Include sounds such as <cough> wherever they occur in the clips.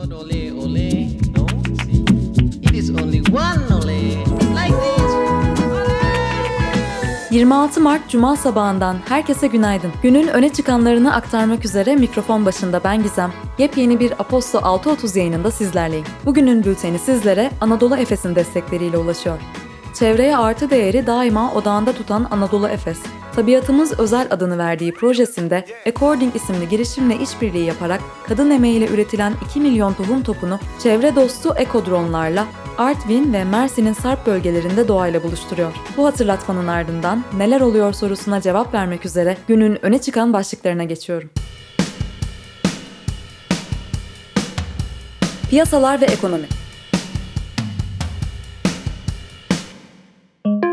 not ole ole, no, see, it is only one ole, like this. Ole! 26 Mart Cuma sabahından herkese günaydın. Günün öne çıkanlarını aktarmak üzere mikrofon başında ben Gizem. Yepyeni bir Aposto 6.30 yayınında sizlerleyim. Bugünün bülteni sizlere Anadolu Efes'in destekleriyle ulaşıyor. Çevreye artı değeri daima odağında tutan Anadolu Efes, Tabiatımız Özel adını verdiği projesinde According isimli girişimle işbirliği yaparak kadın emeğiyle üretilen 2 milyon tohum topunu çevre dostu ekodronlarla Artvin ve Mersin'in Sarp bölgelerinde doğayla buluşturuyor. Bu hatırlatmanın ardından neler oluyor sorusuna cevap vermek üzere günün öne çıkan başlıklarına geçiyorum. Piyasalar ve ekonomi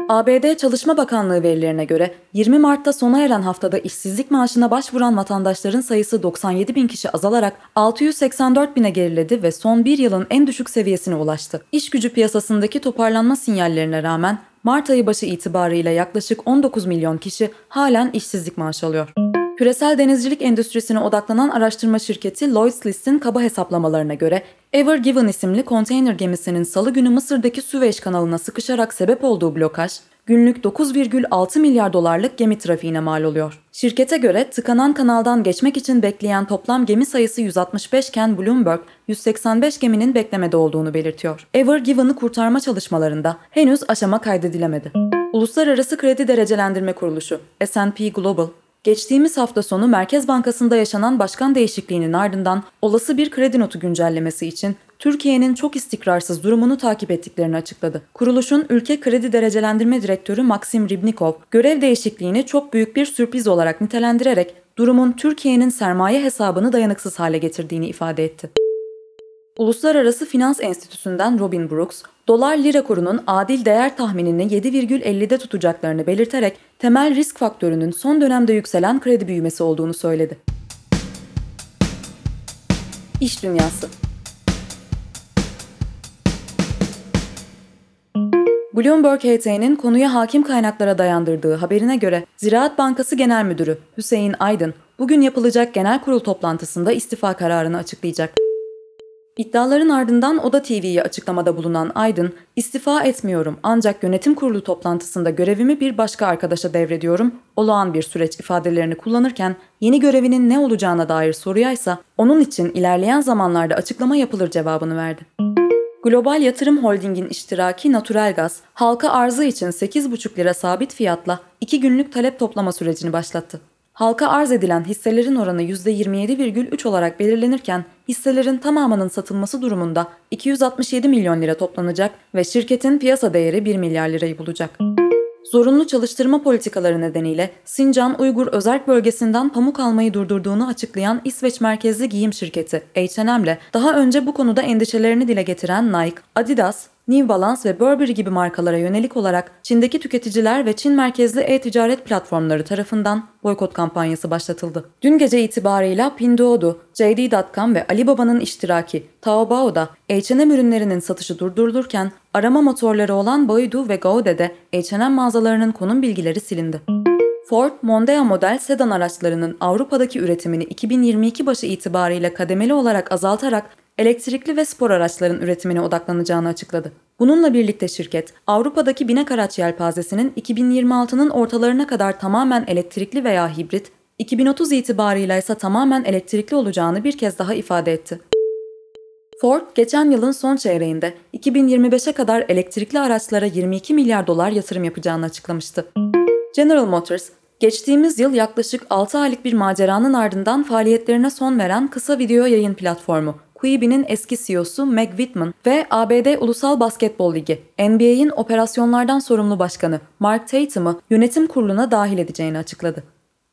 ABD Çalışma Bakanlığı verilerine göre 20 Mart'ta sona eren haftada işsizlik maaşına başvuran vatandaşların sayısı 97 bin kişi azalarak 684 bine geriledi ve son bir yılın en düşük seviyesine ulaştı. İş gücü piyasasındaki toparlanma sinyallerine rağmen Mart ayı başı itibarıyla yaklaşık 19 milyon kişi halen işsizlik maaşı alıyor. Küresel denizcilik endüstrisine odaklanan araştırma şirketi Lloyds List'in kaba hesaplamalarına göre Ever Given isimli konteyner gemisinin salı günü Mısır'daki Süveyş kanalına sıkışarak sebep olduğu blokaj, günlük 9,6 milyar dolarlık gemi trafiğine mal oluyor. Şirkete göre tıkanan kanaldan geçmek için bekleyen toplam gemi sayısı 165 iken Bloomberg 185 geminin beklemede olduğunu belirtiyor. Ever Given'ı kurtarma çalışmalarında henüz aşama kaydedilemedi. Uluslararası Kredi Derecelendirme Kuruluşu S&P Global Geçtiğimiz hafta sonu Merkez Bankası'nda yaşanan başkan değişikliğinin ardından olası bir kredi notu güncellemesi için Türkiye'nin çok istikrarsız durumunu takip ettiklerini açıkladı. Kuruluşun Ülke Kredi Derecelendirme Direktörü Maxim Ribnikov, görev değişikliğini çok büyük bir sürpriz olarak nitelendirerek durumun Türkiye'nin sermaye hesabını dayanıksız hale getirdiğini ifade etti. Uluslararası Finans Enstitüsü'nden Robin Brooks, dolar lira kurunun adil değer tahminini 7,50'de tutacaklarını belirterek temel risk faktörünün son dönemde yükselen kredi büyümesi olduğunu söyledi. İş Dünyası Bloomberg HT'nin konuya hakim kaynaklara dayandırdığı haberine göre Ziraat Bankası Genel Müdürü Hüseyin Aydın bugün yapılacak genel kurul toplantısında istifa kararını açıklayacak. İddiaların ardından Oda TV'ye açıklamada bulunan Aydın, istifa etmiyorum ancak yönetim kurulu toplantısında görevimi bir başka arkadaşa devrediyorum, olağan bir süreç ifadelerini kullanırken yeni görevinin ne olacağına dair soruya ise onun için ilerleyen zamanlarda açıklama yapılır cevabını verdi. Global Yatırım Holding'in iştiraki Natural Gaz, halka arzı için 8,5 lira sabit fiyatla 2 günlük talep toplama sürecini başlattı. Halka arz edilen hisselerin oranı %27,3 olarak belirlenirken hisselerin tamamının satılması durumunda 267 milyon lira toplanacak ve şirketin piyasa değeri 1 milyar lirayı bulacak. Zorunlu çalıştırma politikaları nedeniyle Sincan Uygur Özerk Bölgesi'nden pamuk almayı durdurduğunu açıklayan İsveç merkezli giyim şirketi H&M'le daha önce bu konuda endişelerini dile getiren Nike, Adidas, New Balance ve Burberry gibi markalara yönelik olarak Çin'deki tüketiciler ve Çin merkezli e-ticaret platformları tarafından boykot kampanyası başlatıldı. Dün gece itibarıyla Pinduoduo, JD.com ve Alibaba'nın iştiraki Taobao'da H&M ürünlerinin satışı durdurulurken arama motorları olan Baidu ve Gaode'de H&M mağazalarının konum bilgileri silindi. Ford, Mondeo model sedan araçlarının Avrupa'daki üretimini 2022 başı itibariyle kademeli olarak azaltarak elektrikli ve spor araçların üretimine odaklanacağını açıkladı. Bununla birlikte şirket, Avrupa'daki binek araç yelpazesinin 2026'nın ortalarına kadar tamamen elektrikli veya hibrit, 2030 itibarıyla ise tamamen elektrikli olacağını bir kez daha ifade etti. Ford, geçen yılın son çeyreğinde 2025'e kadar elektrikli araçlara 22 milyar dolar yatırım yapacağını açıklamıştı. General Motors, geçtiğimiz yıl yaklaşık 6 aylık bir maceranın ardından faaliyetlerine son veren kısa video yayın platformu Quibi'nin eski CEO'su Meg Whitman ve ABD Ulusal Basketbol Ligi, NBA'in operasyonlardan sorumlu başkanı Mark Tatum'ı yönetim kuruluna dahil edeceğini açıkladı.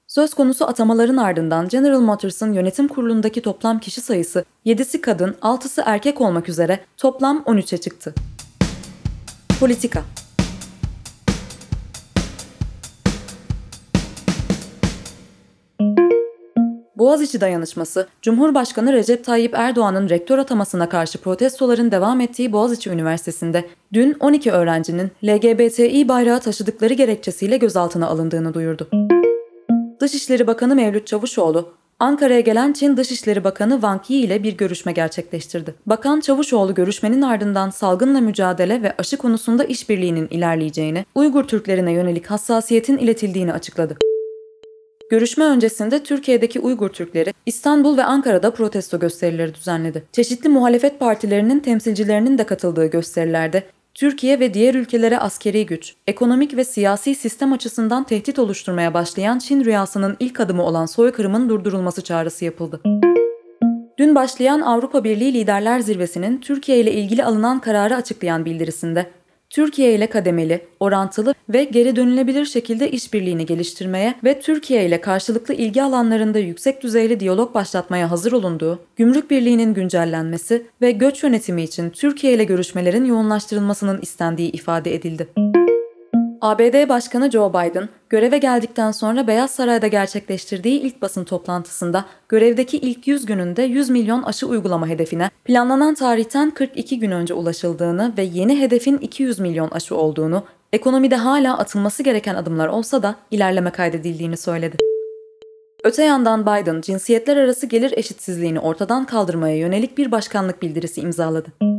Söz konusu atamaların ardından General Motors'ın yönetim kurulundaki toplam kişi sayısı 7'si kadın, 6'sı erkek olmak üzere toplam 13'e çıktı. Politika Boğaziçi dayanışması, Cumhurbaşkanı Recep Tayyip Erdoğan'ın rektör atamasına karşı protestoların devam ettiği Boğaziçi Üniversitesi'nde dün 12 öğrencinin LGBTİ bayrağı taşıdıkları gerekçesiyle gözaltına alındığını duyurdu. Dışişleri Bakanı Mevlüt Çavuşoğlu, Ankara'ya gelen Çin Dışişleri Bakanı Wang Yi ile bir görüşme gerçekleştirdi. Bakan Çavuşoğlu görüşmenin ardından salgınla mücadele ve aşı konusunda işbirliğinin ilerleyeceğini, Uygur Türklerine yönelik hassasiyetin iletildiğini açıkladı. Görüşme öncesinde Türkiye'deki Uygur Türkleri İstanbul ve Ankara'da protesto gösterileri düzenledi. Çeşitli muhalefet partilerinin temsilcilerinin de katıldığı gösterilerde Türkiye ve diğer ülkelere askeri güç, ekonomik ve siyasi sistem açısından tehdit oluşturmaya başlayan Çin rüyasının ilk adımı olan soykırımın durdurulması çağrısı yapıldı. Dün başlayan Avrupa Birliği Liderler Zirvesi'nin Türkiye ile ilgili alınan kararı açıklayan bildirisinde Türkiye ile kademeli, orantılı ve geri dönülebilir şekilde işbirliğini geliştirmeye ve Türkiye ile karşılıklı ilgi alanlarında yüksek düzeyli diyalog başlatmaya hazır olunduğu, gümrük birliğinin güncellenmesi ve göç yönetimi için Türkiye ile görüşmelerin yoğunlaştırılmasının istendiği ifade edildi. ABD Başkanı Joe Biden, göreve geldikten sonra Beyaz Saray'da gerçekleştirdiği ilk basın toplantısında görevdeki ilk 100 gününde 100 milyon aşı uygulama hedefine planlanan tarihten 42 gün önce ulaşıldığını ve yeni hedefin 200 milyon aşı olduğunu, ekonomide hala atılması gereken adımlar olsa da ilerleme kaydedildiğini söyledi. Öte yandan Biden, cinsiyetler arası gelir eşitsizliğini ortadan kaldırmaya yönelik bir başkanlık bildirisi imzaladı.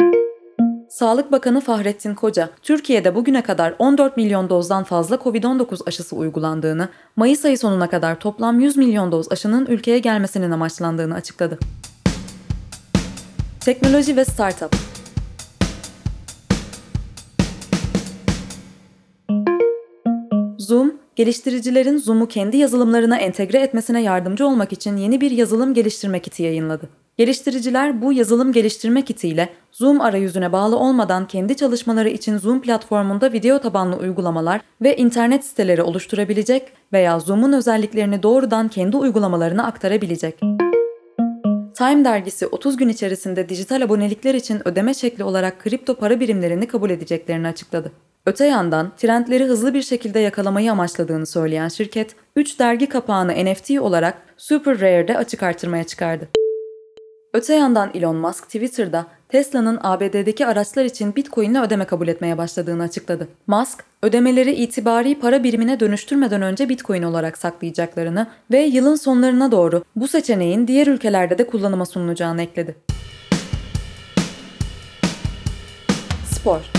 Sağlık Bakanı Fahrettin Koca, Türkiye'de bugüne kadar 14 milyon dozdan fazla COVID-19 aşısı uygulandığını, Mayıs ayı sonuna kadar toplam 100 milyon doz aşının ülkeye gelmesinin amaçlandığını açıkladı. Teknoloji ve Startup geliştiricilerin Zoom'u kendi yazılımlarına entegre etmesine yardımcı olmak için yeni bir yazılım geliştirme kiti yayınladı. Geliştiriciler bu yazılım geliştirme kitiyle Zoom arayüzüne bağlı olmadan kendi çalışmaları için Zoom platformunda video tabanlı uygulamalar ve internet siteleri oluşturabilecek veya Zoom'un özelliklerini doğrudan kendi uygulamalarına aktarabilecek. Time dergisi 30 gün içerisinde dijital abonelikler için ödeme şekli olarak kripto para birimlerini kabul edeceklerini açıkladı. Öte yandan trendleri hızlı bir şekilde yakalamayı amaçladığını söyleyen şirket, 3 dergi kapağını NFT olarak Super Rare'de açık artırmaya çıkardı. Öte yandan Elon Musk Twitter'da Tesla'nın ABD'deki araçlar için Bitcoin ile ödeme kabul etmeye başladığını açıkladı. Musk, ödemeleri itibari para birimine dönüştürmeden önce Bitcoin olarak saklayacaklarını ve yılın sonlarına doğru bu seçeneğin diğer ülkelerde de kullanıma sunulacağını ekledi. Spor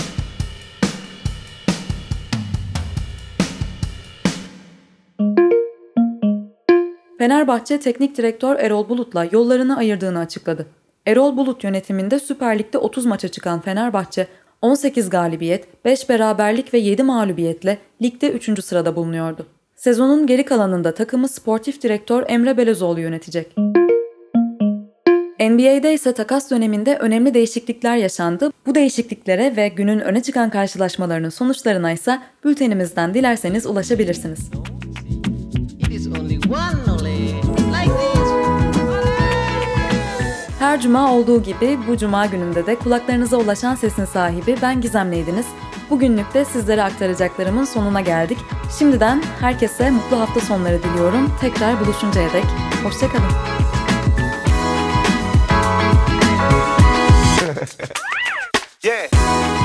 Fenerbahçe Teknik Direktör Erol Bulut'la yollarını ayırdığını açıkladı. Erol Bulut yönetiminde Süper Lig'de 30 maça çıkan Fenerbahçe 18 galibiyet, 5 beraberlik ve 7 mağlubiyetle ligde 3. sırada bulunuyordu. Sezonun geri kalanında takımı sportif direktör Emre Belözoğlu yönetecek. NBA'de ise takas döneminde önemli değişiklikler yaşandı. Bu değişikliklere ve günün öne çıkan karşılaşmalarının sonuçlarına ise bültenimizden dilerseniz ulaşabilirsiniz. It is only one Her cuma olduğu gibi bu cuma günümde de kulaklarınıza ulaşan sesin sahibi ben Gizem'leydiniz. Bugünlük de sizlere aktaracaklarımın sonuna geldik. Şimdiden herkese mutlu hafta sonları diliyorum. Tekrar buluşuncaya dek hoşçakalın. <laughs> yeah.